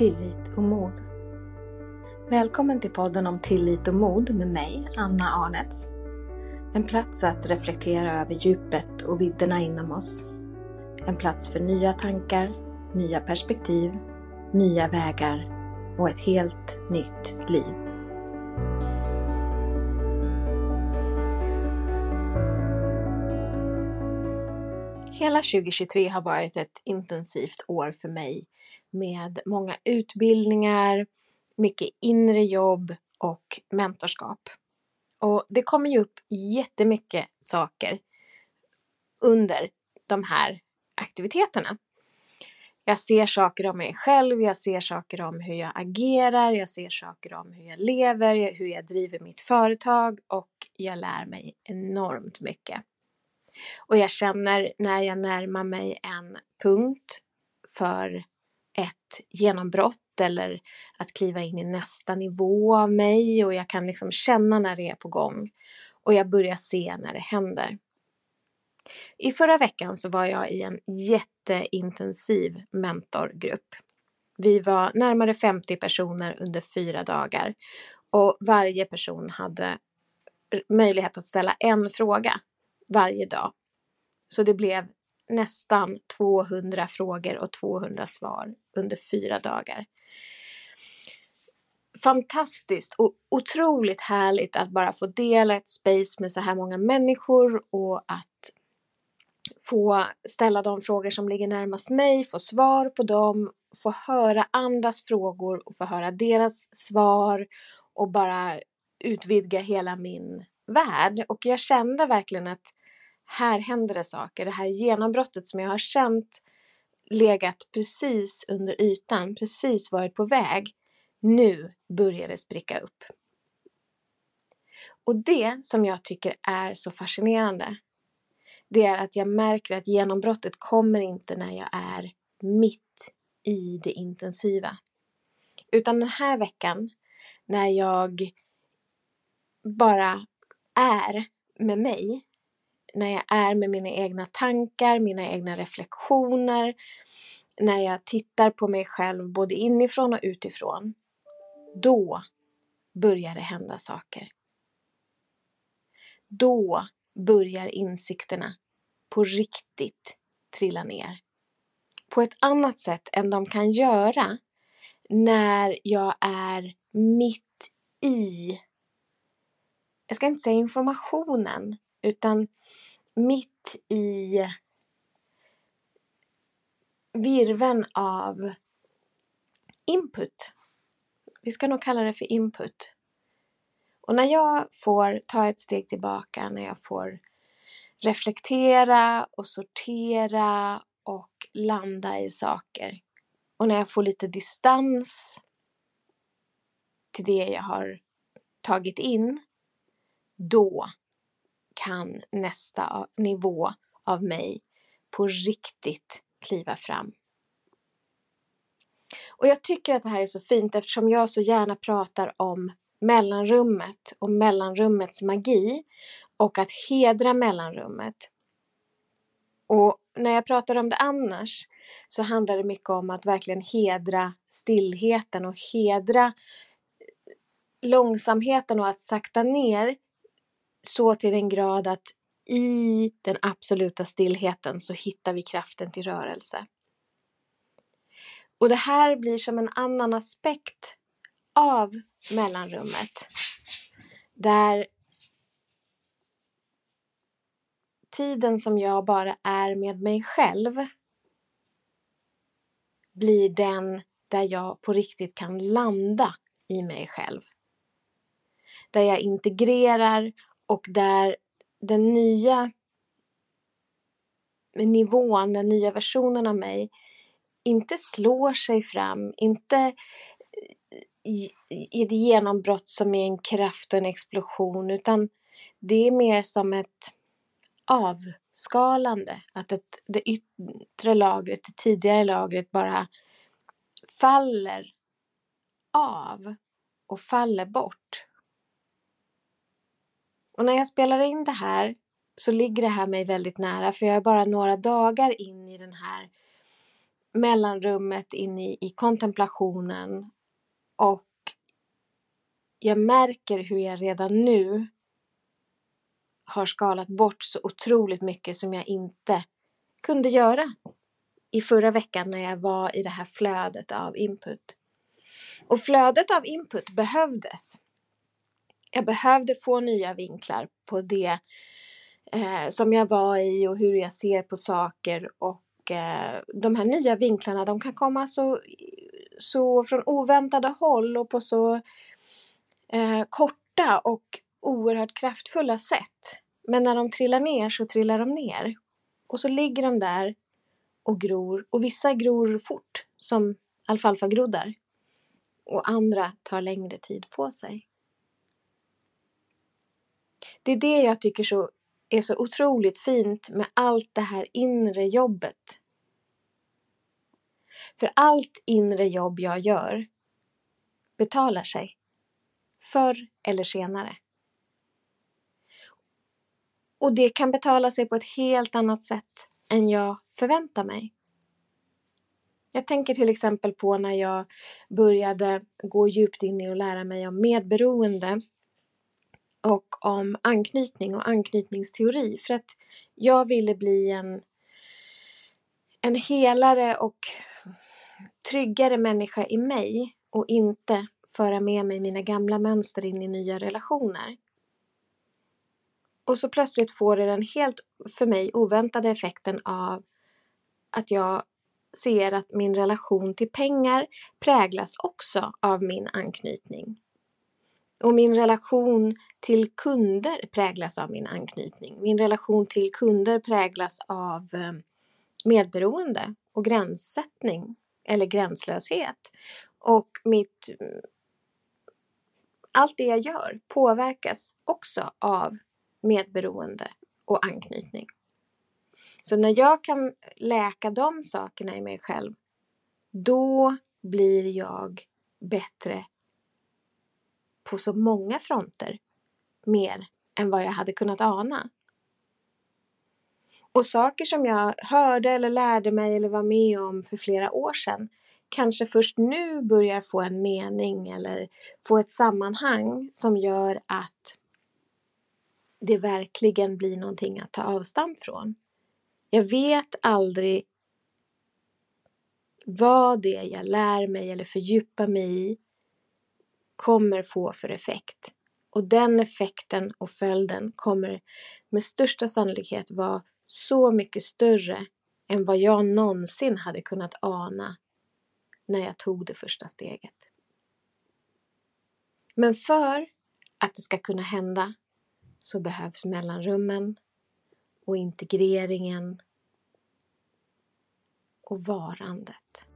tillit och mod. Välkommen till podden om tillit och mod med mig, Anna Arnets. En plats att reflektera över djupet och vidderna inom oss. En plats för nya tankar, nya perspektiv, nya vägar och ett helt nytt liv. Hela 2023 har varit ett intensivt år för mig med många utbildningar, mycket inre jobb och mentorskap. Och det kommer ju upp jättemycket saker under de här aktiviteterna. Jag ser saker om mig själv, jag ser saker om hur jag agerar, jag ser saker om hur jag lever, hur jag driver mitt företag och jag lär mig enormt mycket. Och jag känner när jag närmar mig en punkt för ett genombrott eller att kliva in i nästa nivå av mig och jag kan liksom känna när det är på gång och jag börjar se när det händer. I förra veckan så var jag i en jätteintensiv mentorgrupp. Vi var närmare 50 personer under fyra dagar och varje person hade möjlighet att ställa en fråga varje dag. Så det blev nästan 200 frågor och 200 svar under fyra dagar. Fantastiskt och otroligt härligt att bara få dela ett space med så här många människor och att få ställa de frågor som ligger närmast mig, få svar på dem, få höra andras frågor och få höra deras svar och bara utvidga hela min värld. Och jag kände verkligen att här händer det saker. Det här genombrottet som jag har känt legat precis under ytan, precis varit på väg. Nu börjar det spricka upp. Och det som jag tycker är så fascinerande, det är att jag märker att genombrottet kommer inte när jag är mitt i det intensiva. Utan den här veckan, när jag bara är med mig, när jag är med mina egna tankar, mina egna reflektioner, när jag tittar på mig själv både inifrån och utifrån, då börjar det hända saker. Då börjar insikterna på riktigt trilla ner. På ett annat sätt än de kan göra när jag är mitt i, jag ska inte säga informationen, utan mitt i virven av input. Vi ska nog kalla det för input. Och när jag får ta ett steg tillbaka, när jag får reflektera och sortera och landa i saker och när jag får lite distans till det jag har tagit in, då kan nästa nivå av mig på riktigt kliva fram. Och jag tycker att det här är så fint eftersom jag så gärna pratar om mellanrummet och mellanrummets magi och att hedra mellanrummet. Och när jag pratar om det annars så handlar det mycket om att verkligen hedra stillheten och hedra långsamheten och att sakta ner så till den grad att i den absoluta stillheten så hittar vi kraften till rörelse. Och det här blir som en annan aspekt av mellanrummet. Där tiden som jag bara är med mig själv blir den där jag på riktigt kan landa i mig själv. Där jag integrerar och där den nya nivån, den nya versionen av mig inte slår sig fram, inte eh, i ett genombrott som är en kraft och en explosion utan det är mer som ett avskalande, att ett, det yttre lagret, det tidigare lagret bara faller av och faller bort. Och när jag spelar in det här så ligger det här mig väldigt nära för jag är bara några dagar in i den här mellanrummet in i, i kontemplationen och jag märker hur jag redan nu har skalat bort så otroligt mycket som jag inte kunde göra i förra veckan när jag var i det här flödet av input. Och flödet av input behövdes. Jag behövde få nya vinklar på det eh, som jag var i och hur jag ser på saker och eh, de här nya vinklarna de kan komma så, så från oväntade håll och på så eh, korta och oerhört kraftfulla sätt. Men när de trillar ner så trillar de ner. Och så ligger de där och gror. Och vissa gror fort, som alfalfagroddar. Och andra tar längre tid på sig. Det är det jag tycker så, är så otroligt fint med allt det här inre jobbet. För allt inre jobb jag gör betalar sig. Förr eller senare. Och det kan betala sig på ett helt annat sätt än jag förväntar mig. Jag tänker till exempel på när jag började gå djupt in i och lära mig om medberoende och om anknytning och anknytningsteori för att jag ville bli en, en helare och tryggare människa i mig och inte föra med mig mina gamla mönster in i nya relationer. Och så plötsligt får det den helt för mig oväntade effekten av att jag ser att min relation till pengar präglas också av min anknytning. Och min relation till kunder präglas av min anknytning. Min relation till kunder präglas av eh, medberoende och gränssättning eller gränslöshet. Och mitt, mm, allt det jag gör påverkas också av medberoende och anknytning. Så när jag kan läka de sakerna i mig själv, då blir jag bättre på så många fronter mer än vad jag hade kunnat ana. Och saker som jag hörde eller lärde mig eller var med om för flera år sedan kanske först nu börjar få en mening eller få ett sammanhang som gör att det verkligen blir någonting att ta avstamp från. Jag vet aldrig vad det jag lär mig eller fördjupar mig i kommer få för effekt. Och den effekten och följden kommer med största sannolikhet vara så mycket större än vad jag någonsin hade kunnat ana när jag tog det första steget. Men för att det ska kunna hända så behövs mellanrummen och integreringen och varandet.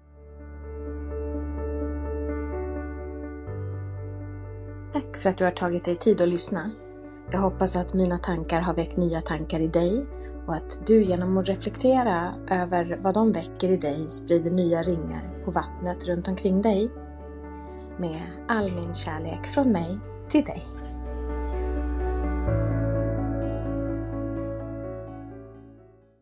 Tack för att du har tagit dig tid att lyssna. Jag hoppas att mina tankar har väckt nya tankar i dig och att du genom att reflektera över vad de väcker i dig sprider nya ringar på vattnet runt omkring dig. Med all min kärlek från mig till dig.